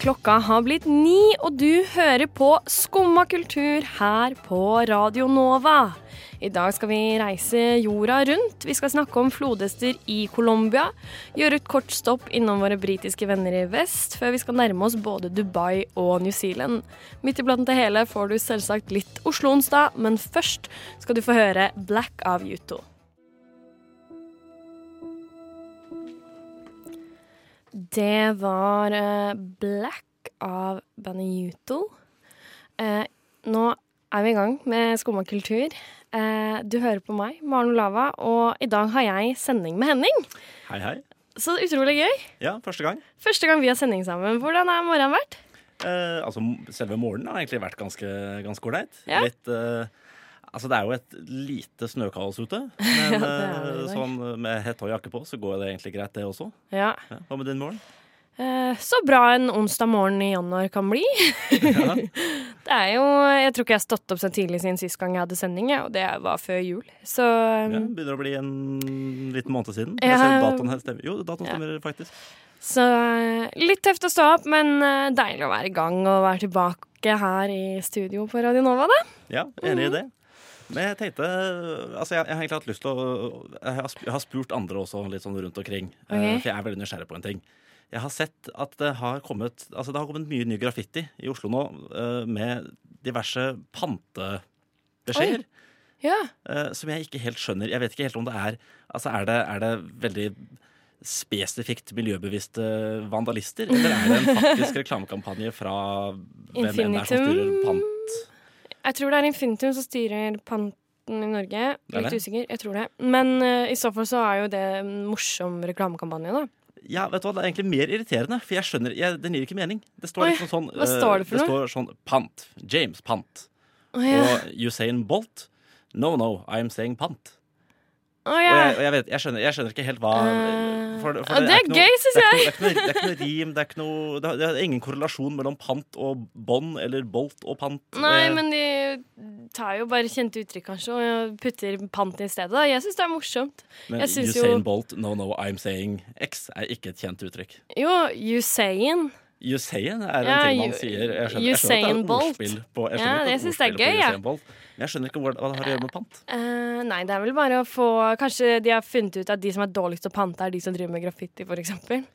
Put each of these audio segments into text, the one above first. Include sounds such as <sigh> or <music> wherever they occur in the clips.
Klokka har blitt ni, og du hører på Skumma kultur her på Radio Nova. I dag skal vi reise jorda rundt. Vi skal snakke om flodhester i Colombia. Gjøre et kort stopp innom våre britiske venner i vest, før vi skal nærme oss både Dubai og New Zealand. Midt iblant det hele får du selvsagt litt Oslo-onsdag, men først skal du få høre Black av Yuto. Det var uh, Black av bandet Yuto. Uh, nå er vi i gang med Skumma kultur. Uh, du hører på meg, Maren Olava, og i dag har jeg sending med Henning. Hei, hei. Så utrolig gøy. Ja, første gang. Første gang vi har sending sammen. Hvordan har morgenen vært? Eh, altså, selve morgenen har egentlig vært ganske ålreit. Ja. Litt eh, Altså, det er jo et lite snøkaos ute. Men <laughs> Ja, det det eh, sånn med hette og jakke på, så går det egentlig greit, det også. Ja. Ja. Hva med din morgen? Eh, så bra en onsdag morgen i januar kan bli. Ja. <laughs> Det er jo Jeg tror ikke jeg har stått opp så tidlig siden sist gang jeg hadde sending, og det var før jul. Så um, begynner å bli en liten måned siden. Ja. Jeg ser datoen her stemmer. Jo, datoen stemmer faktisk. Så eh, litt tøft å stå opp, men eh, deilig å være i gang og være tilbake her i studio på Radio Nova, da. Ja, enig i det. Men jeg tenkte Altså, jeg, jeg har egentlig hatt lyst til å Jeg har, spurt andre også litt sånn rundt omkring. okay. Ok. For jeg er veldig nysgjerrig på en ting. Jeg har sett at det har kommet Altså, det har kommet mye ny graffiti i Oslo nå eh, med diverse pantebeskjeder. Ja. eh, som jeg ikke helt skjønner. Jeg vet ikke helt om det er Altså, er det, er det veldig spesifikt miljøbevisste vandalister, eller er det en faktisk <laughs> reklamekampanje fra hvem enn er som styrer pant? Jeg tror det er Infinitum som styrer panten i Norge. Det Litt usikker. Jeg tror det. Men uh, i så fall så er jo det en morsom reklamekampanje, da. Ja, vet du hva, Det er egentlig mer irriterende, for jeg skjønner, jeg, den gir ikke mening. Det står liksom sånn hva eh, står det for det noe? står sånn Pant. James Pant. Oh, ja. Og Usain Bolt. No, no, I'm saying pant. Å, Og, jeg, og jeg, vet, jeg, skjønner, jeg skjønner ikke helt hva Eh, for, ja, det er er gøy, synes er jeg. Det er ikke noe, det rim, det er ikke noe det er, ingen korrelasjon mellom pant og bånd eller bolt og pant. Nei, jeg- men de tar jo bare kjente uttrykk, kanskje, og putter pant i stedet. da. Jeg syns det er morsomt. men Usain jo- Bolt, no, no, I'm saying X er ikke et kjent uttrykk. Jo, Usain. Usain er en Ja, ting man sier. Jeg skjønner, jeg skjønner at det er ordspill på, jeg Ja, skjønner det er ordspill på gøy, ja. Usain Bolt, Men jeg skjønner ikke hva, det har å gjøre med pant. Uh, nei, det er vel bare å få Kanskje de har funnet ut at de som er dårligst til å pante, er de som driver med graffiti, for eksempel.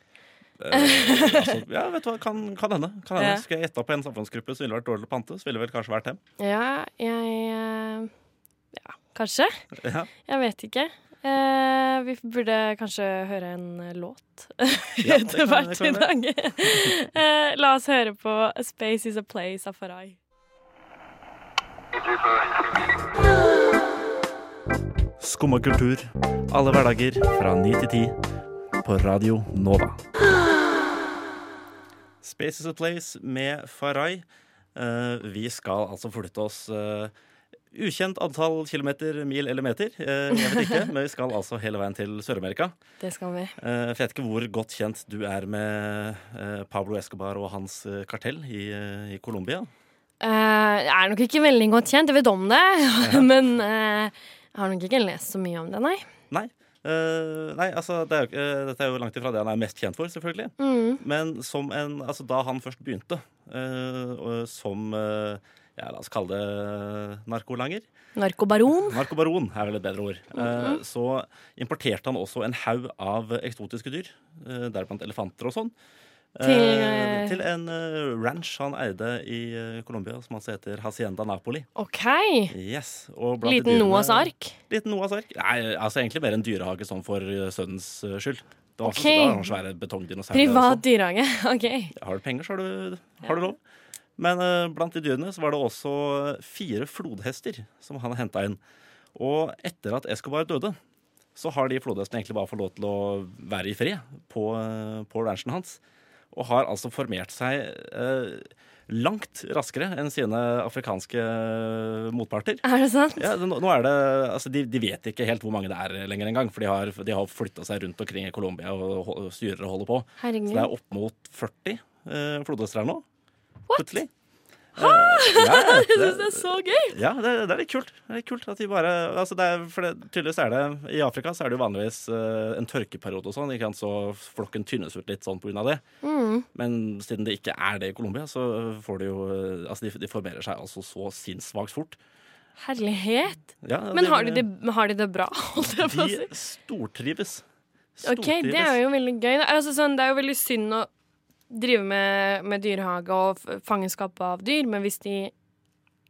Eh, altså, ja, vet du hva, kan, kan hende. Kan hende. Ja. Skulle jeg gjetta på en samfunnsgruppe som ville vært dårlig til å pante, så ville det vel kanskje vært dem. Ja, jeg eh, Ja, kanskje. Ja. Jeg vet ikke. Eh, vi burde kanskje høre en eh, låt <laughs> Ja, etter hvert i dag. Eh, la oss høre på A Space Is A Place av Farai. Skumma kultur. Alle hverdager fra ni til ti på Radio Nova. Space is a place med Farai. Eh, vi skal altså flytte oss eh, ukjent antall kilometer, mil eller meter. Eh, jeg vet ikke, <laughs> men vi skal altså hele veien til Sør-Amerika. Det skal vi. For jeg vet ikke hvor godt kjent du er med eh, Pablo Escobar og hans eh, kartell i, eh, i Colombia. Eh, jeg er nok ikke veldig godt kjent, jeg vet om det, <laughs> men eh, jeg har nok ikke lest så mye om det, nei. Nei. eh, nei, altså, det er jo, eh, dette er jo langt ifra det han er mest kjent for, selvfølgelig. Mm. Men som en, altså da han først begynte eh, som eh, ja, La oss kalle det narkolanger. Narkobaron. Narkobaron er vel et bedre ord. Eh, så importerte han også en haug av eksotiske dyr, uh, deriblant elefanter og sånn. eh, Til, eh, til en eh, ranch han eide i Colombia, som altså heter Hacienda Napoli. OK. Yes, Liten dyrene- Noahs ark. Liten Noahs ark. Nei, altså egentlig mer en dyrehage sånn for eh, sønnens eh, skyld. Det var Ok. også, det var svære betongdinosaurer. Privat dyrehage. <laughs> OK. Har du penger, så har du, har du lov. Men eh, blant de dyrene så var det også fire flodhester som han henta inn. Og etter at Escobar døde, så har de flodhestene egentlig bare fått lov til å være i fred på, eh, på ranchen hans. Og har altså formert seg eh, langt raskere enn sine afrikanske eh, motparter. Er det sant? Ja, nå, nå er det, altså de, de vet ikke helt hvor mange det er lenger engang, for de har, de har flytta seg rundt omkring i Colombia og og styrer og holder på. Så det er opp mot 40 eh, flodhester her nå. Plutselig. Eh, ja, <laughs> Jeg det, syns det er så gøy! ja det, det er litt kult. Det er litt kult at de bare altså det er, For det, tydeligvis er det I Afrika så er det jo vanligvis eh, en tørkeperiode og sånn, ikke sant? så flokken tynnes ut litt sånn av det. Mm. Men siden det ikke er det i Colombia, så får de jo eh, Altså de, de formerer seg altså så sinnssvakt fort. Herlighet. Ja, Men har de det, har de det bra, <laughs> holdt jeg på å si? De stortrives. Ok, det er jo veldig gøy. Altså, sånn, det er jo veldig synd å drive med, med dyrehage og fangenskap av dyr, men hvis de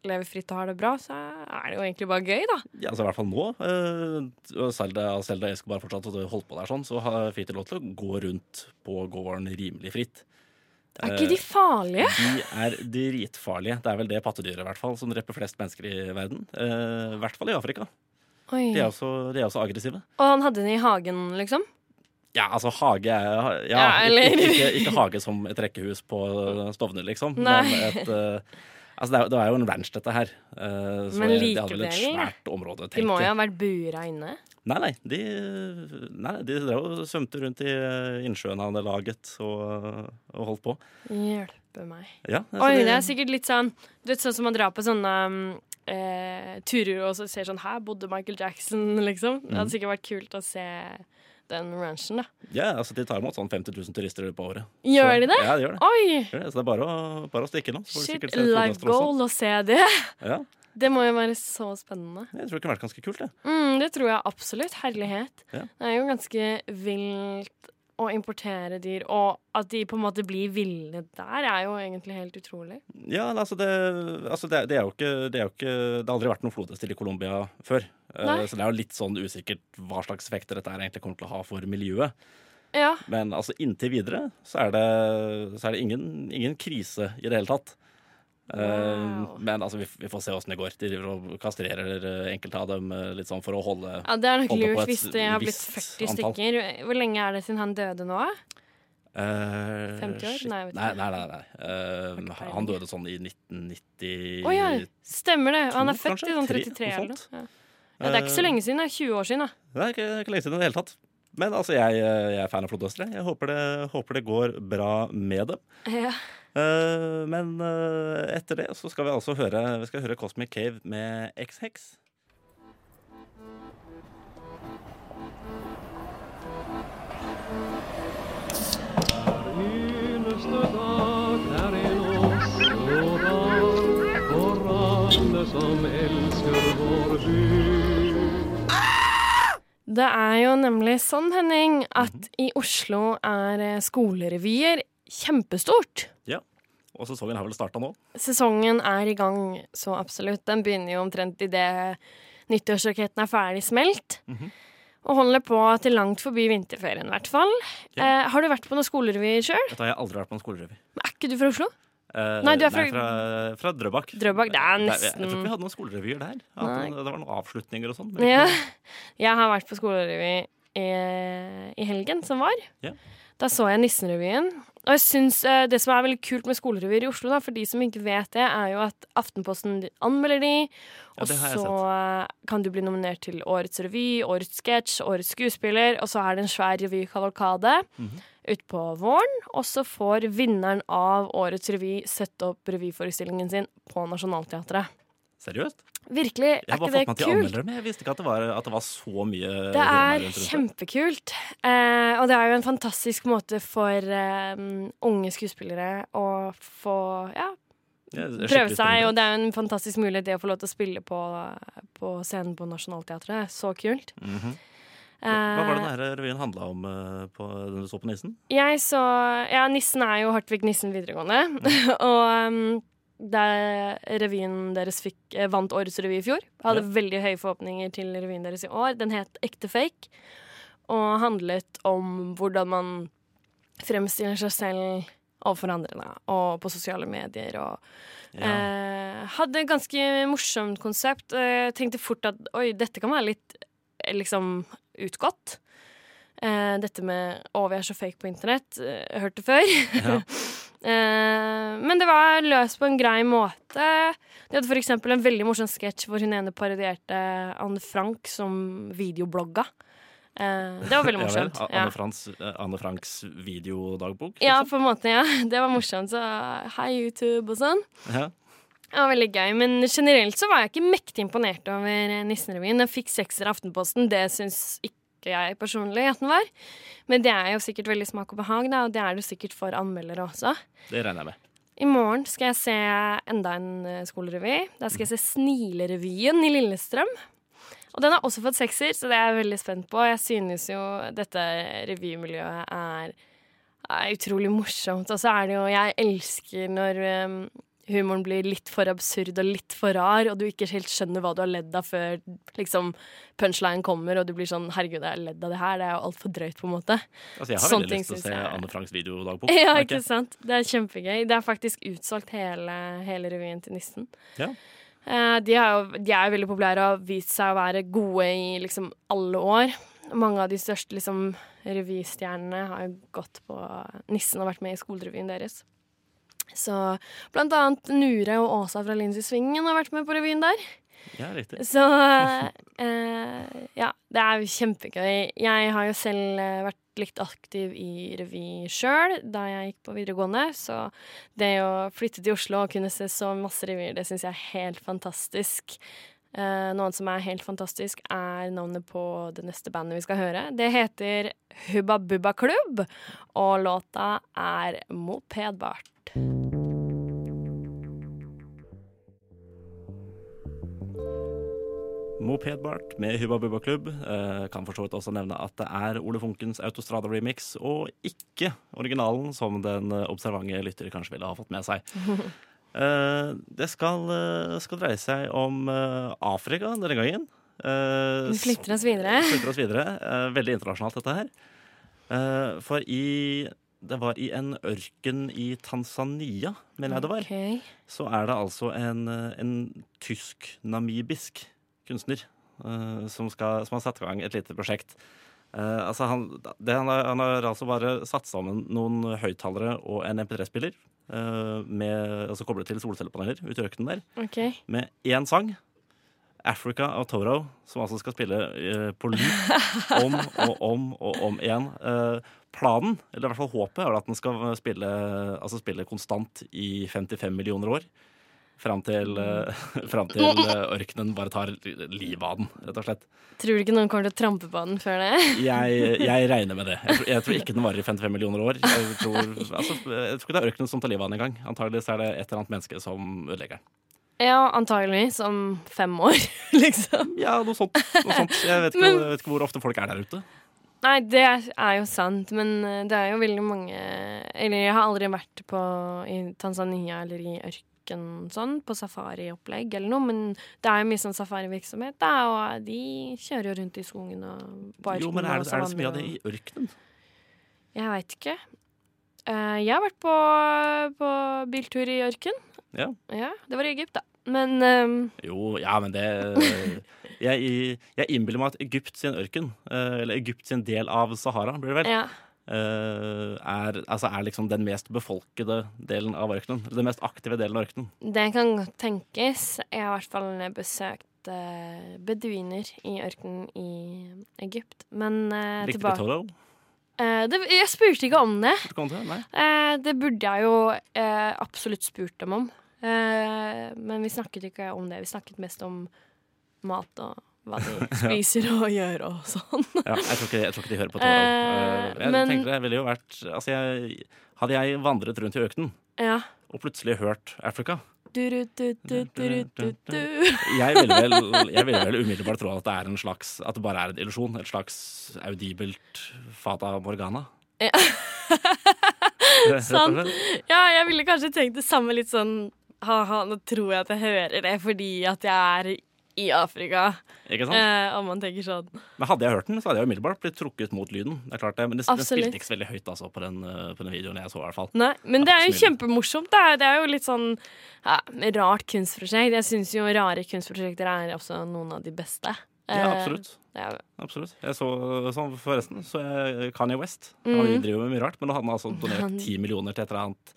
lever fritt og har det bra, så er det jo egentlig bare gøy, da. Ja, altså i hvert fall nå. eh, og selv da selv da Escobar fortsatt holdt på der sånn, så har- fikk de lov til å gå rundt på gården rimelig fritt. Er ikke de farlige? De er dritfarlige. Det er vel det pattedyret i hvert fall som dreper flest mennesker i verden. Eh, I hvert fall i Afrika. Oi. De er også, de er også aggressive. Og han hadde den i hagen, liksom? Ja, altså hage Ja, Ja, eller- ikke, ikke, ikke hage som et rekkehus på Stovner, liksom. Nei. Men et uh, Altså, det er, det er jo en ranch, dette her. Uh, så Men likevel, de hadde vel et svært område. De må jo ha vært bura inne. Nei, nei. De, nei, de drev og svømte rundt i eh, innsjøen han hadde laget og, og holdt på. Hjelpe meg. Ja, Oi, de- det er sikkert litt sånn Du vet sånn som man drar på sånne um, eh, turer og så ser sånn Her bodde Michael Jackson, liksom. Det hadde sikkert vært kult å se den ranchen, da. ja, altså de tar imot sånn 50 000 turister på året. Gjør så, de det? Ja, de gjør det. Oi! Gjør det. Så det er bare å, bare å stikke nå. Shit, life goal å se det. Ja, Det må jo være så spennende. jeg tror det kunne vært ganske kult, det. Mm, det tror jeg absolutt. Herlighet. Ja. Det er jo ganske vilt å importere dyr, og at de på en måte blir ville der, er jo egentlig helt utrolig. Ja, altså det, altså det, det er jo ikke Det er jo ikke Det har aldri vært noen flodhester i Colombia før. Eh, Nei. så det er jo litt sånn usikkert hva slags effekter dette egentlig kommer til å ha for miljøet. Ja. Men altså inntil videre så er det, så er det ingen, ingen krise i det hele tatt. Eh, Wow. men altså, vi, vi får se åssen det går. De driver og kastrerer eh, enkelte av dem eh, litt sånn for å holde ja, det er nok lurt hvis det har blitt 40 antall. stykker. Hvor lenge er det siden han døde nå? eh, 50 år? Nei, nei, nei, nei, nei. Eh, han døde sånn i 1992 oh, ja, stemmer det. Han er født i sånn 33 noe eller noe. Ja. Ja, det er ikke så Eh, lenge siden. Det er 20 år siden. da. Det er ikke, ikke lenge siden i det hele tatt. Men altså, jeg, jeg er fan av flodhestere. Jeg håper det, håper det går bra med dem. Ja. Eh, men eh, etter det så skal vi altså høre, vi skal høre Cosmic Cave med X-Hex. Det er jo nemlig sånn, Henning, at i Oslo er skolerevyer kjempestort. Ja. Og sesongen har vel starta nå? Sesongen er i gang, så absolutt. Den begynner jo omtrent idet nyttårsraketten er ferdig smelt. Mhm. Og holder på til langt forbi vinterferien, i hvert fall. Ja. Eh, har du vært på noen skolerevy sjøl? Dette har jeg aldri vært på noen skolerevy. Er ikke du fra Oslo? Eh, Nei, du er fra- fra, fra Drøbak. Drøbak? Det er Nei, Jeg, nesten jeg tror ikke vi hadde noen skolerevyer der. Nei. Det var noen avslutninger og sånn. Ja. Jeg har vært på skolerevy i, i helgen som var. Ja. Da så jeg Nissenrevyen. Og jeg synes uh, Det som er veldig kult med skolerevyer i Oslo, da, for de som ikke vet det, er jo at Aftenposten anmelder de, og ja, så uh, kan du bli nominert til Årets revy, Årets sketsj, Årets skuespiller, og så er det en svær revykavalkade Mhm. utpå våren. Og så får vinneren av Årets revy sette opp revyforestillingen sin på Nationaltheatret. Seriøst? Virkelig, Jeg er har bare ikke det fått meg til kult? anmeldere, men jeg visste ikke at det var, at det var så mye Det er kjempekult. Eh, og det er jo en fantastisk måte for eh, unge skuespillere å få ja, Jeg prøve seg. Og det er jo en fantastisk mulighet det å få lov til å spille på, på scenen på Nationaltheatret. Så kult. Mhm. Hva var det Eh, denne revyen handla om eh, på, den du så på Nissen? jeg så Ja, Nissen er jo Hartvig Nissen videregående. <laughs> og um, revyen deres fikk, eh, vant Årets revy i fjor. Hadde Ja. veldig høye forhåpninger til revyen deres i år. Den het Ekte fake, og handlet om hvordan man fremstiller seg selv overfor andre, da, og på sosiale medier. Og eh, hadde et ganske morsomt konsept. Eh, tenkte fort at oi, dette kan være litt eh, liksom utgått. Eh, dette med 'å, vi er så fake på internett', eh, hørte før. Ja. <laughs> men det var løst på en grei måte. De hadde eksempel en veldig morsom sketsj hvor hun ene parodierte Anne Frank som videoblogga. Eh, det var veldig <laughs> morsomt. Ja, Anne, Frans, eh, Anne Franks videodagbok? ja, liksom? på en måte, ja. <laughs> Det var morsomt. Så hei, YouTube og sånn. Ja. Ja, veldig gøy. Men generelt så var jeg ikke mektig imponert over eh, Nissenrevyen. Den fikk sekser av Aftenposten. Det syns ikke jeg personlig at den var. Men det er jo sikkert veldig smak og behag, da, og det er det sikkert for anmeldere også. Det regner jeg med. I morgen skal jeg se enda en eh, skolerevy. Da skal jeg se Snilerevyen i Lillestrøm. Og den har også fått sekser, så det er jeg veldig spent på. Jeg synes jo dette revymiljøet er, er utrolig morsomt. Og så er det jo Jeg elsker når um, humoren blir litt for absurd og litt for rar, og du ikke helt skjønner hva du har ledd av før liksom punchline kommer, og du blir sånn Herregud, jeg har ledd av det her. Det er jo altfor drøyt, på en måte. Altså, jeg har Sånne veldig lyst til å se jeg- Anne Franks videodagbok. <laughs> Ja, ikke sant? Det er kjempegøy. Det er faktisk utsolgt hele, hele revyen til Nissen. Ja. Eh, de, er jo, de er jo veldig populære og har vist seg å være gode i liksom alle år. Mange av de største liksom, revystjernene har gått på Nissen og vært med i skolerevyen deres. Så blant annet Nure og Åsa fra Lindsey Svingen har vært med på revyen der. Ja, riktig. Så eh, ja, det er kjempegøy. Jeg har jo selv eh, vært litt aktiv i revy sjøl da jeg gikk på videregående. Så det å flytte til Oslo og kunne se så masse revyer, det syns jeg er helt fantastisk. Eh, noe som er helt fantastisk, er navnet på det neste bandet vi skal høre. Det heter Hubba Bubba Klubb, og låta er Mopedbart. Mopedbart med Hubba Bubba Klubb. Eh, kan for så vidt også nevne at det er Ole Funkens Autostrada-remix, og ikke originalen, som den observante lytter kanskje ville ha fått med seg. <laughs> Eh, det skal, eh, skal dreie seg om Afrika denne gangen. Eh, Vi flytter oss videre. flytter oss videre. Eh, veldig internasjonalt, dette her. Eh, for i Det var i en ørken i Tanzania, mener jeg det var Okay. så er det altså en, en tysk-namibisk kunstner eh, som, skal, som har satt i gang et lite prosjekt. Eh, altså han, det, han, har, han har altså bare satt sammen noen høyttalere og en MP3-spiller, uh, altså koblet til solcellepaneler ute i ørkenen der, Okay. med én sang. Africa av Toro, som altså skal spille eh, på loop <laughs> om og om og om igjen. Eh, planen, eller i hvert fall håpet, er at den skal spille, altså spille konstant i 55 millioner år. Fram til, eh, <laughs> fram til eh, ørkenen bare tar livet av den, rett og slett. Tror du ikke noen kommer til å trampe på den før det? <laughs> Jeg, jeg regner med det. Jeg tror, jeg tror ikke den varer i 55 millioner år. Jeg tror, altså, jeg tror ikke det er ørkenen som tar livet av den engang. Antagelig så er det et eller annet menneske som ødelegger den. Ja, antageligvis om fem år, <laughs> liksom. Ja, noe sånt. Noe sånt. Jeg, vet ikke, Men- jeg vet ikke hvor ofte folk er der ute. Nei, det er jo sant, men eh, det er jo veldig mange Eller jeg har aldri vært på i Tanzania eller i ørken sånn, på safariopplegg eller noe, men det er jo mye sånn safarivirksomhet, da, og de kjører jo rundt i skogen og på ørkenen. Jo, men er det, er det så mye av det i ørkenen? Jeg veit ikke. Uh, jeg har vært på, på biltur i ørken. Ja. Ja, det var i Egypt, da. Men um... Jo, ja, men det Jeg, jeg innbiller meg at Egypt sin ørken, eh, eller Egypt sin del av Sahara, blir det vel, ja. Eh, er, altså er liksom den mest befolkede delen av ørkenen. Den mest aktive delen av ørkenen. Det kan godt tenkes. Jeg har i hvert fall besøkt eh, beduiner i ørkenen i Egypt. Men uh, Likte tilbake Toro? Eh, det, Jeg spurte ikke om det. Til, nei? Eh, det burde jeg jo uh, absolutt spurt dem om. Men vi snakket ikke om det. Vi snakket mest om mat og hva de <laughs> spiser og gjør og sånn. <laughs> Ja, jeg, tror ikke, jeg tror ikke de hører på Toro. Eh, Eh, jeg men- tenkte det ville jo vært altså jeg, Hadde jeg vandret rundt i økten, Ja. og plutselig hørt Africa Du, du, du, du, du, du, du. <laughs> jeg ville, vel, jeg ville vel umiddelbart tro at det er en slags At det bare er en illusjon. Et slags audibelt fata morgana. Ja. Slett. Ja, jeg ville kanskje tenkt det samme litt sånn Ha-ha, nå tror jeg at jeg hører det fordi at jeg er i Afrika. Ikke sant? Eh, om man tenker sånn. Men hadde jeg hørt den, så hadde jeg umiddelbart blitt trukket mot lyden. Det er klart det, Men det, den spilte ikke så veldig høyt altså, på, den, eh, på den videoen jeg så. i hvert fall Nei, men det er jo kjempemorsomt. Det er, det er jo litt sånn ja, rart kunstprosjekt. Jeg syns jo rare kunstprosjekter er også noen av de beste. Ja, Eh, absolutt. Er, absolutt. Jeg så, sånn forresten så Kanye West. Han Mhm. driver med mye rart, men nå hadde han altså donert Han- ti millioner til et eller annet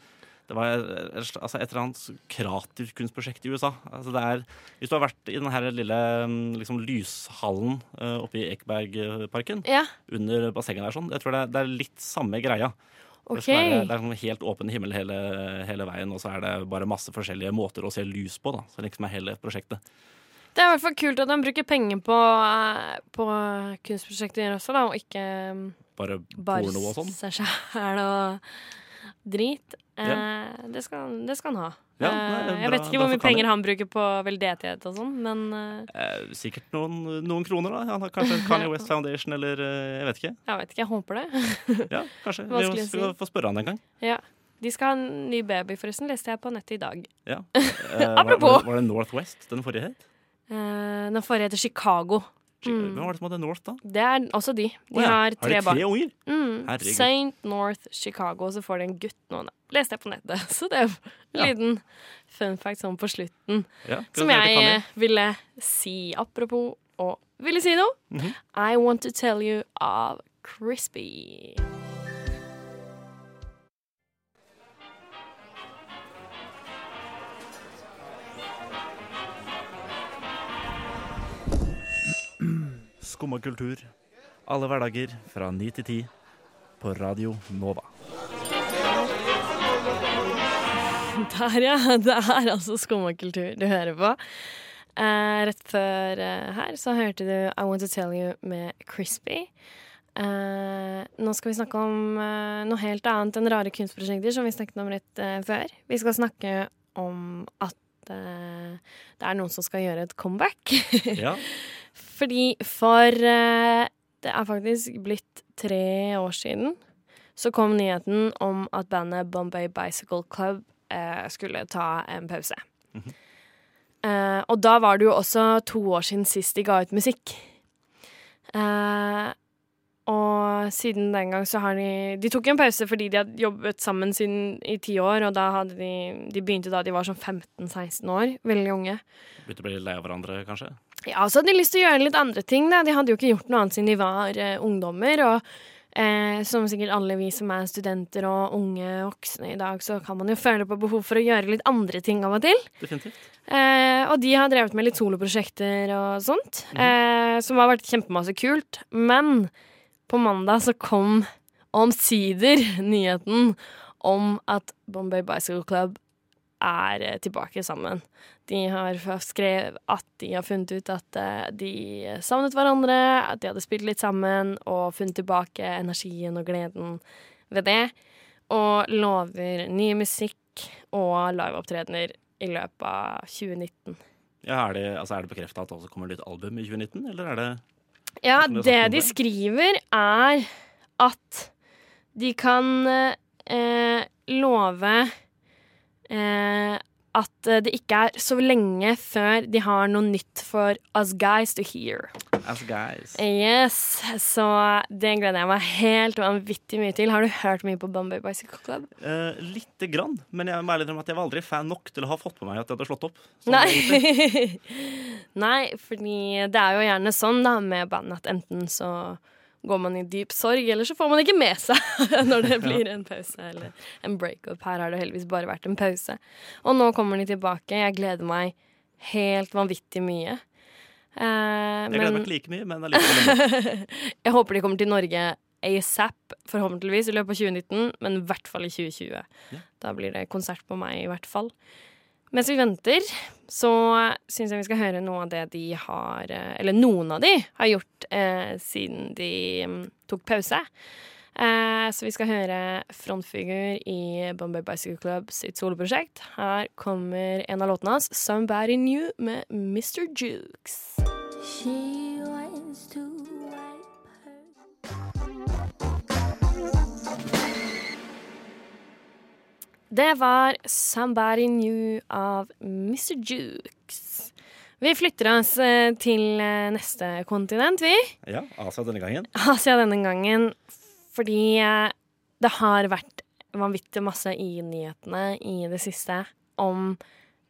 det var altså et eller annet kraterkunstprosjekt i USA. Altså det er, hvis du har vært i den her lille mm, liksom, lyshallen uh, oppe i Ekebergparken, ja. under bassenget der sånn, jeg tror det er, det er litt samme greia. Okay. Det, er, det er en helt åpen himmel hele, hele veien, og så er det bare masse forskjellige måter å se lys på. da, Så liksom er hele prosjektet. Det er i hvert fall kult at han bruker penger på, eh, på kunstprosjekter også, da, og ikke mm, Bare bare porno og sånn. seg sjæl og drit. Eh, det, skal, det skal han ha. Ja, Eh, nei, jeg bra- vet ikke hvor mye penger han bruker på veldedighet og sånn, men eh, Eh, sikkert noen, noen kroner, da. Han har kanskje Kanye <laughs> West Foundation eller eh, jeg vet ikke. jeg vet ikke. Jeg håper det. <laughs> Ja, kanskje. Vi må- skal få spørre han en gang. ja. De skal ha en ny baby, forresten, leste jeg på nettet i dag. Ja. <laughs> Eh, Apropos. Var, var det Northwest den forrige het? Eh, den forrige heter Chicago. Mm. Hvem var det som hadde North, da? Det er også de. De oh, ja. har tre barn. tre unger? Mm. St. North Chicago, så får de en gutt nå. Leste jeg på nettet. <laughs> Så det er en Ja. liten fun fact sånn på slutten. Ja, Som jeg, jeg eh, ville si apropos og ville si noe. Mhm. I Want To Tell You of Crispy. Skumma kultur. Alle hverdager fra ni til ti på Radio Nova. Der, ja. Det er altså skummakultur du hører på. Eh, rett før eh, her så hørte du I Want To Tell You med Crispy. Eh, nå skal vi snakke om eh, noe helt annet enn rare kunstprosjekter, som vi snakket om rett eh, før. Vi skal snakke om at eh, det er noen som skal gjøre et comeback. Ja, <laughs> Fordi for eh, det er faktisk blitt tre år siden så kom nyheten om at bandet Bombay Bicycle Club eh, skulle ta en pause. eh, og da var det jo også to år siden sist de ga ut musikk. Eh, og siden den gang så har de De tok en pause fordi de hadde jobbet sammen siden i ti år, og da hadde de De begynte da de var sånn 15-16 år. Veldig unge. Begynte å bli lei av hverandre, kanskje? Ja, så hadde de lyst til å gjøre litt andre ting. Da. De hadde jo ikke gjort noe annet siden de var eh, ungdommer. Og eh, som sikkert alle vi som er studenter og unge voksne i dag, så kan man jo føle på behov for å gjøre litt andre ting av og til. Definitivt. Eh, og de har drevet med litt soloprosjekter og sånt, eh, som har vært kjempemasse kult. Men på mandag så kom omsider nyheten om at Bombay Bicycle Club er eh, tilbake sammen. De har skrevet at de har funnet ut at eh, de savnet hverandre, at de hadde spilt litt sammen og funnet tilbake energien og gleden ved det. Og lover ny musikk og liveopptredener i løpet av 2019. Ja, er det, altså, det bekrefta at det også kommer nytt album i 2019, eller er det Ja, det de skriver, er at de kan eh, love eh, at det ikke er så lenge før de har noe nytt for us guys to hear. As Guys? Yes, Så det gleder jeg meg helt vanvittig mye til. Har du hørt mye på Bombay Bicycle Club? Eh, lite grann, men jeg må ærlig innrømme at jeg var aldri fan nok til å ha fått med meg at det hadde slått opp. Sånn. Nei. <laughs> Nei, fordi det er jo gjerne sånn da med band at enten så går man i dyp sorg, eller så får man ikke med seg <laughs> når det blir en pause eller en breakup. Her har det heldigvis bare vært en pause. Og nå kommer de tilbake. Jeg gleder meg helt vanvittig mye. Eh, Jeg gleder meg ikke like mye, men allikevel. <laughs> jeg håper de kommer til Norge ASAP, forhåpentligvis, i løpet av 2019, men i hvert fall i 2020. Da blir det konsert på meg, i hvert fall. Mens vi venter, så syns jeg vi skal høre noe av det de har eh, Eller noen av de har gjort eh, siden de mm, tok pause. Eh, så vi skal høre frontfigur i Bombay Bicycle Club sitt soloprosjekt. Her kommer en av låtene hans, 'Somebody New', med Mr. Jukes. She wants to. Det var 'Somebody New' av Mr. Jukes. Vi flytter oss eh, til eh, neste kontinent, vi. Ja, Asia denne gangen. Asia denne gangen. Fordi eh, det har vært vanvittig masse i nyhetene i det siste om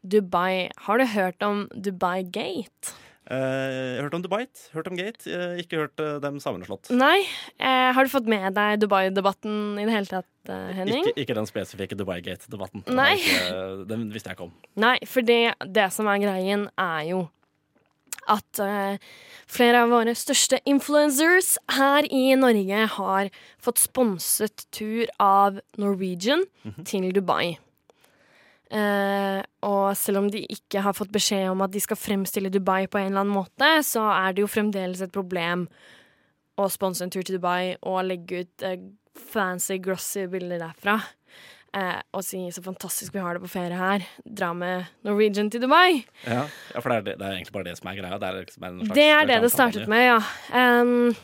Dubai. Har du hørt om Dubai Gate? Eh, jeg har hørt om Dubai, hørt om Gate, eh, ikke hørt eh, dem sammenslått. Nei. Eh, har du fått med deg Dubai-debatten i det hele tatt, eh, Henning? Ikke, ikke den spesifikke Dubai Gate-debatten. Den Den visste jeg ikke om. Nei, for det, det som er greien, er jo at eh, flere av våre største influencers her i Norge har fått sponset tur av Norwegian til Dubai. Uh, og selv om de ikke har fått beskjed om at de skal fremstille Dubai på en eller annen måte, så er det jo fremdeles et problem å sponse en tur til Dubai og legge ut uh, fancy, glossy bilder derfra. Eh, og si så fantastisk vi har det på ferie her. Dra med Norwegian til Dubai. Ja, ja for det er, det, det er egentlig bare det som er greia. Det er, liksom slags Det er det det startet med, ja. Um,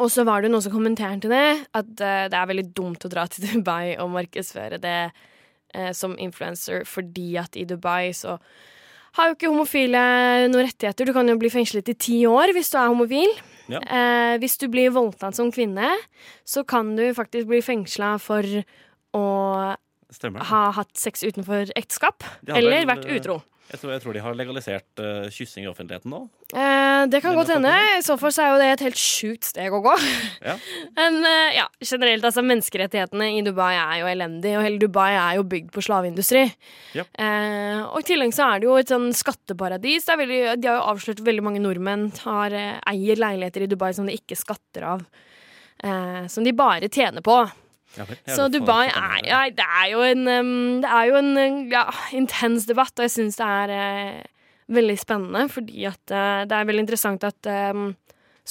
og så var det noen som kommenterte det, at uh, det er veldig dumt å dra til <laughs> Dubai og markedsføre det uh, som influencer, fordi at i Dubai så har jo ikke homofile noen rettigheter. Du kan jo bli fengslet i ti år hvis du er homofil. Ja. Eh, hvis du blir voldtatt som kvinne, så kan du faktisk bli fengsla for å Stemmer ha hatt sex utenfor ekteskap. Eller vært eh, utro. Jeg tror, jeg tror de har legalisert uh, kyssing i offentligheten nå. Eh, det kan godt hende. I så fall så er jo det et helt sjukt steg å gå. <laughs> Ja. Men uh, ja, generelt, altså, menneskerettighetene i Dubai er jo elendig, og hele Dubai er jo bygd på slaveindustri. Ja. Eh, og i tillegg så er det jo et sånn skatteparadis. Veldig, de har jo avslørt veldig mange nordmenn har, eier leiligheter i Dubai som de ikke skatter av. Eh, som de bare tjener på. Ja, Så Dubai er, ja, det er jo en, um, det er jo en ja, intens debatt, og jeg syns det er eh, veldig spennende, fordi at eh, det er veldig interessant at um,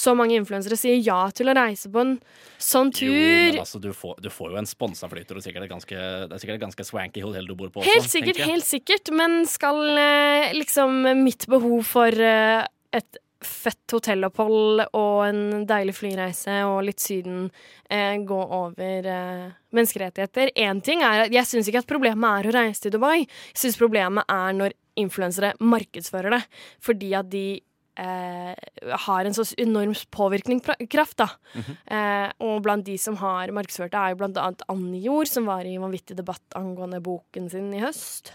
så mange influensere sier ja til å reise på en sånn tur. Jo, men altså, du får, du får jo en sponsa flytur, og sikkert ganske, det er sikkert et ganske swanky hotell du bor på også. Helt sikkert, helt sikkert, men skal eh, liksom mitt behov for eh, et fett hotellopphold og en deilig flyreise og litt Syden eh, gå over eh, menneskerettigheter? Én ting er at jeg syns ikke at problemet er å reise til Dubai. Jeg syns problemet er når influensere markedsfører det, fordi at de eh, har en så enorm påvirkningskraft, da. eh, og blant de som har markedsført det, er jo blant annet Anne Jord, som var i vanvittig debatt angående boken sin i høst.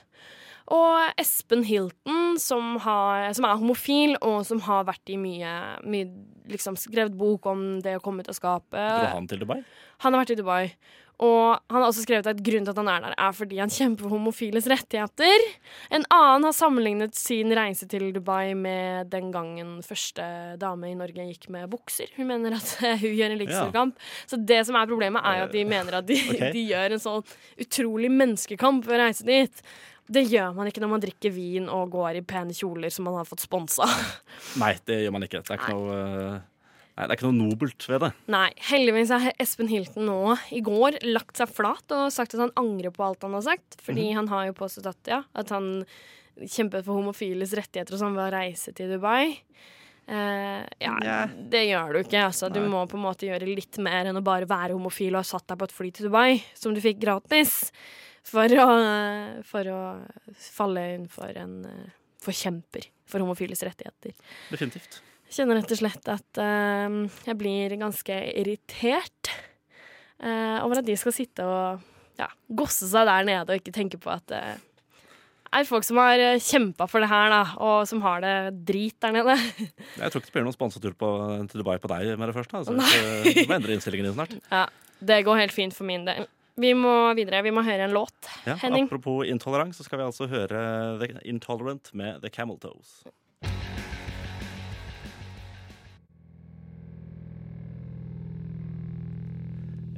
Og Espen Hilton, som, har, som er homofil, og som har vært i mye, mye liksom skrevet bok om det å komme ut av skapet. Dro han til Dubai? Han har vært i Dubai. Og han har også skrevet at grunnen til at han er der, er fordi han kjemper for homofiles rettigheter. En annen har sammenlignet sin reise til Dubai med den gangen første dame i Norge gikk med bukser. Hun mener at <laughs> hun gjør en likestillingskamp. Så det som er problemet, er jo at de mener at de, <laughs> okay. de gjør en sånn utrolig menneskekamp ved å reise dit. Det gjør man ikke når man drikker vin og går i pene kjoler som man har fått sponsa. <laughs> Nei, det gjør man ikke. Det er ikke noe eh, Nei, det er ikke noe nobelt ved det. Nei, heldigvis har Espen Hilton nå i går lagt seg flat og sagt at han angrer på alt han har sagt. Fordi han har jo påstått at, ja, at han kjempet for homofiles rettigheter og sånn ved å reise til Dubai. Uh, ja, yeah. det gjør du ikke. Altså. Du må på en måte gjøre litt mer enn å bare være homofil og ha satt deg på et fly til Dubai, som du fikk gratis, for å, for å falle inn for en eh, forkjemper for homofiles rettigheter. Definitivt. Jeg kjenner rett og slett at uh, jeg blir ganske irritert uh, over at de skal sitte og ja, gosse seg der nede og ikke tenke på at det er folk som har uh, kjempa for det her, da, og som har det drit der nede. <laughs> Jeg tror ikke det blir noen sponsatur på, til Dubai på deg med det første. Altså. Du må endre innstillingen din snart. <laughs> Ja, det går helt fint for min del. Vi må videre. Vi må høre en låt. Ja, Henning. apropos intolerant, så skal vi altså høre The Intolerant med The Camel Toes.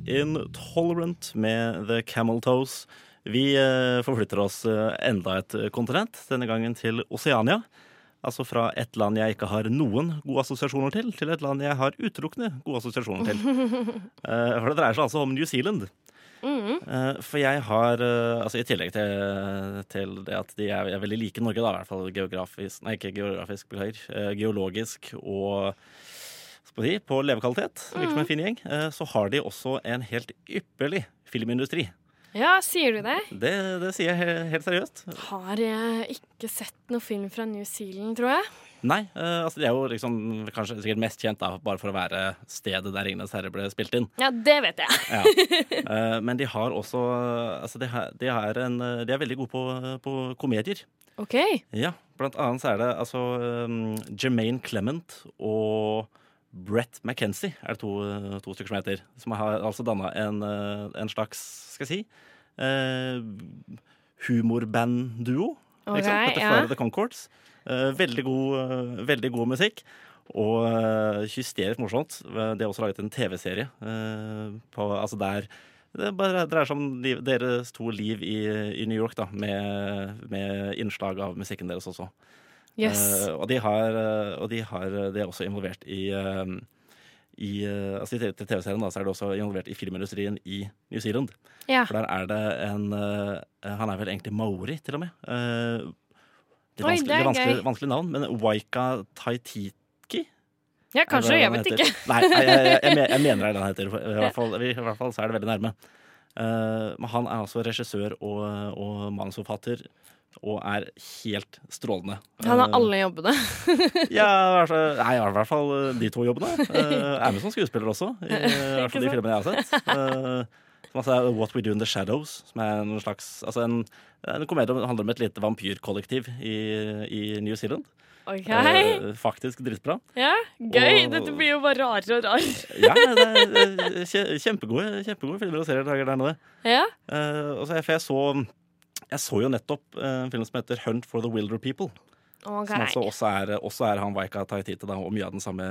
Intolerant med The Camel Toes. Vi eh, forflytter oss eh, enda et kontinent, denne gangen til Oseania. Altså fra et land jeg ikke har noen gode assosiasjoner til, til et land jeg har utelukkende gode assosiasjoner til. <laughs> Eh, For det dreier seg altså om New Zealand. Eh, For jeg har, eh, altså i tillegg til, til det at de er, er veldig like Norge, da, i hvert fall geografisk Nei, ikke geografisk, beklager. eh, Geologisk og på levekvalitet, virker som en fin gjeng, så har de også en helt ypperlig filmindustri. Ja, sier du det? Det, det sier jeg he- helt seriøst. Har jeg ikke sett noe film fra New Zealand, tror jeg. Nei, Uh, altså de er jo liksom kanskje sikkert mest kjent da, bare for å være stedet der Ringenes herre ble spilt inn. Ja, det vet jeg. Ja. Uh, <laughs> men de har også altså de, har, de, er en, de er veldig gode på, på komedier. OK. Ja, blant annet så er det altså um, Jermaine Clement og Brett McKenzie er det to, to stykker som heter. Som har altså danna en, eh, en slags, skal jeg si, eh, humorbandduo. Okay, sant? Heter ja. Flight the Concords. Eh, veldig, god, eh, veldig god musikk. Og eh, hysterisk morsomt. De har også laget en TV-serie eh, på Altså der det bare dreier seg om liv, deres to liv i, i New York, da, med, med innslag av musikken deres også. Jøss. Uh, og de har, eh, og de har de er også involvert i uh, i, eh, altså i TV-serien da, så er det også involvert i filmindustrien i New Zealand. Ja. For der er det en eh, Han er vel egentlig maori, til og med. Eh, det er Oi, det er vanskelig, vanskelig navn, men Waika Taitiki? ja, kanskje. Jeg vet ikke. Nei, jeg, jeg, jeg mener det er den heter. I <laughs> hvert fall, I hvert fall så er det veldig nærme. Eh, men han er altså regissør og, og manusforfatter. Og er helt strålende. Han har Eh, alle jobbene. <laughs> ja, jeg har nei, i hvert fall eh, de to jobbene. Er med som skuespiller også, i <laughs> hvert fall de filmene jeg har sett. <laughs> Som altså er What We Do In The Shadows, som er en slags Altså en, en komedie som handler om et lite vampyrkollektiv i, i New Zealand. Ok. Eh, faktisk dritbra. Ja, gøy. og- Dette blir jo bare rarere og rarere. Ja, det er kje- kjempegode, kjempegode filmer og serier der nede. Ja. Eh, og så, for jeg så jeg så jo nettopp eh, en film som heter Hunt for the Wilder People. Okay. Som altså også er, også er han Waika Taitite og mye av den samme,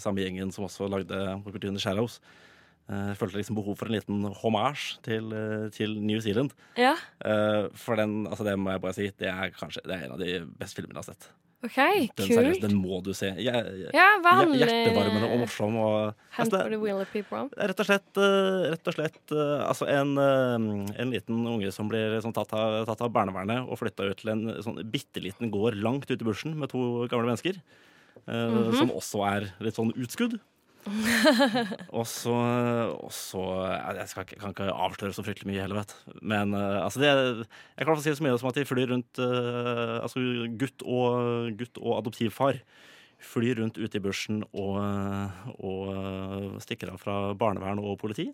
samme gjengen som også lagde Do In The Shadows. Jeg følte liksom behov for en liten hommage til, til New Zealand. Ja, For den, altså det må jeg bare si, det er kanskje det er en av de beste filmene jeg har sett. Ok, Den, kult. Seriøs, den må du se. Jeg, Ja, Hjertevarmende og morsom. Og, altså, det, rett og slett, eh, rett og slett eh, altså en, eh, en liten unge som blir sånn, tatt, av, tatt av barnevernet og flytta ut til en sånn bitte liten gård langt ute i bushen med to gamle mennesker. Mm -hmm. Som også er litt sånn utskudd. <laughs> og så, og så Jeg skal, kan ikke avsløre så fryktelig mye heller, vet. Men eh, altså det Jeg kan si det så mye som at de flyr rundt eh, Altså gutt og, gutt og adoptivfar flyr rundt ute i bushen og, og stikker av fra barnevern og politi.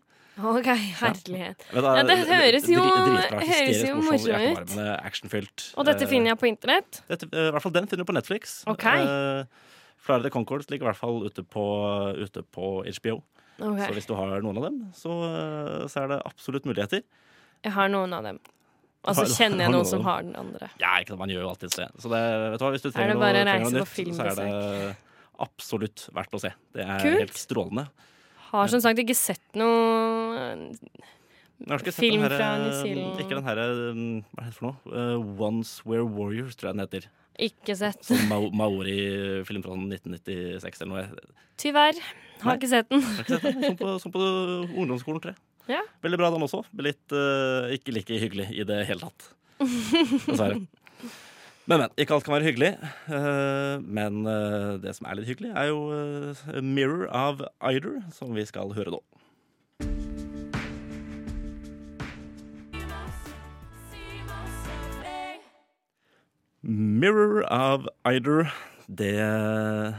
Ok, herlighet. Ja. da- Ja, det høres jo- høres jo morsom, morsomt ut. actionfylt. Og dette finner jeg på internett? Dette, eh, I hvert fall den finner du på Netflix. Ok. Eh, Florida the Concords ligger i hvert fall ute på, ute på HBO. Så hvis du har noen av dem, så, eh, så er det absolutt muligheter. Jeg har noen av dem. Og så Har- kjenner jeg noen noen som har den andre. Ja, ikke sant, man gjør jo alltid det. Så det, vet du hva, hvis du Er trenger det noe, trenger noe nytt, så er det absolutt verdt å se. Det er Kult. helt strålende. Har som sagt ikke sett noe ikke sett Film denne, fra New Zealand. Ikke den herre Hva heter det for noe? Uh, Once We're Warriors, tror jeg den heter. Ikke sett. Sånn Ma Maori-film fra 1996 eller noe. Tyvärr. Har Nei. ikke sett den. Ikke sett den. Sånn på, sånn på ungdomsskolen, tror jeg. Ja. Veldig bra den også. Litt uh, ikke like hyggelig i det hele tatt. Dessverre. Men, men. Ikke alt kan være hyggelig. Uh, men uh, det som er litt hyggelig, er jo 'Mirror' av Eider, som vi skal høre nå. Mirror of Eider. Det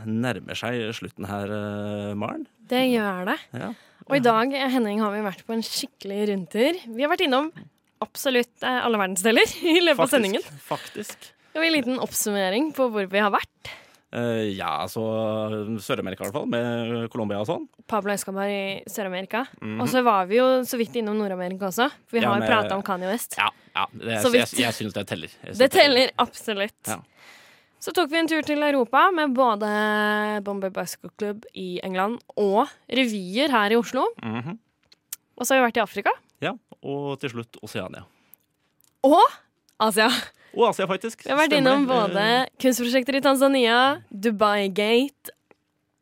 nærmer seg slutten her, eh, Maren. Det gjør det. Ja. Og i dag Henning, har vi vært på en skikkelig rundtur. Vi har vært innom absolutt eh, alle verdensdeler <laughs> i løpet av sendingen. Faktisk. Det var en liten oppsummering på hvor vi har vært. Eh, ja, altså Sør-Amerika i hvert fall, med Colombia og sånn. Pablo Escobar i Sør-Amerika. Mhm. Og så var vi jo så vidt innom Nord-Amerika også. For vi Ja, har jo prata om Kanye West. Ja, ja det, Så vidt. jeg, jeg syns det teller. Synes Det teller absolutt. Ja. Så tok vi en tur til Europa med både Bombay Bicycle Club i England og revyer her i Oslo. Mhm. Og så har vi vært i Afrika Ja, Og til slutt Oseania. og Asia. Og Asia, faktisk. Vi har vært innom både kunstprosjekter i Tanzania, Dubai Gate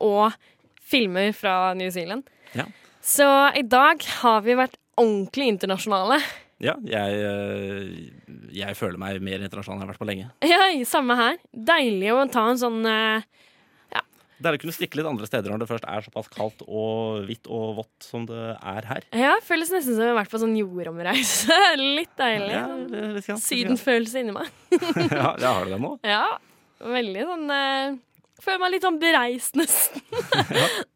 og filmer fra New Zealand. Ja. Så i dag har vi vært ordentlig internasjonale. Ja, jeg, eh, jeg føler meg mer internasjonal enn jeg har vært på lenge. Ja, samme her. Deilig å ta en sånn eh, Det er å kunne stikke litt andre steder når det først er såpass kaldt og hvitt og vått som det er her. Ja, føles nesten som vi har vært på sånn jordomreise. <laughs> Litt deilig. Ja, sånn litt grann. Sydenfølelse inni meg. <laughs> ja, det har du det nå? <laughs> Ja, veldig sånn eh, Føler meg litt sånn bereist, nesten.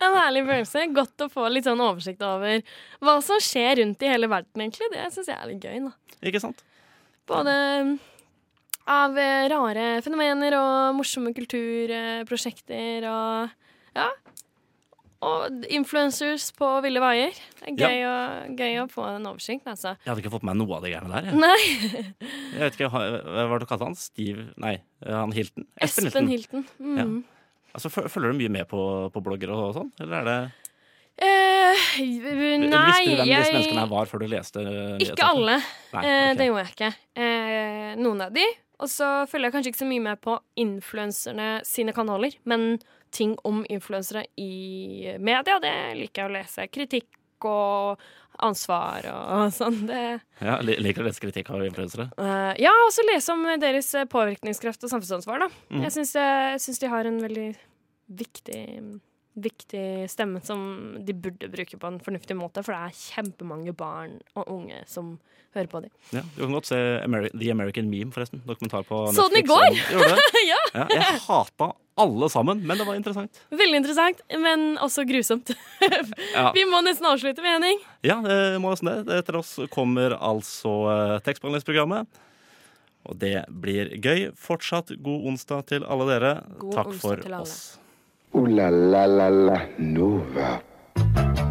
en herlig følelse. Godt å få litt sånn oversikt over hva som skjer rundt i hele verden, egentlig. Det syns jeg er litt gøy. da. Ikke sant? Både av eh, rare fenomener og morsomme kulturprosjekter og Ja. og influencers på ville veier. Det er gøy, å, gøy å få en oversikt, altså. Jeg hadde ikke fått med meg noe av de greiene der. Jeg, Nei, <laughs> jeg vet ikke, Hva var det du kalte han? Steve Nei, han Hilton? Espen Hilton. Mm. Altså, Følger du mye med på, på blogger og sånn? Eller er det Eh, nei, Visste du hvem disse menneskene her var før du leste Ikke alle. Nei, okay. ok. Det gjorde jeg ikke. Eh, noen av de. Og så følger jeg kanskje ikke så mye med på influenserne sine kanaler, men ting om influensere i media, det liker jeg å lese. Kritikk og ansvar og <laughs> sånn. Det Ja, liker du lese kritikk av influensere? Uh, ja, og så lese om deres eh, påvirkningskraft og samfunnsansvar, da. Mm. Jeg syns jeg syns de har en veldig viktig Viktig stemme som de burde bruke på en fornuftig måte, for det er kjempemange barn og unge som hører på dem. Ja, Du kan godt se Ameri The American Meme, forresten. Dokumentar på Netflix. Så den i går? Gjorde det? <laughs> ja, Ja, jeg hata alle sammen, men det var interessant. Veldig interessant, men også grusomt. <laughs> Ja, Vi må nesten avslutte med Henning. ja det må nesten det. Etter oss kommer altså eh, tekstbehandlingsprogrammet. Og det blir gøy. Fortsatt god onsdag til alle dere. God Takk onsdag for til alle. oss. Uh, la la la la Nova.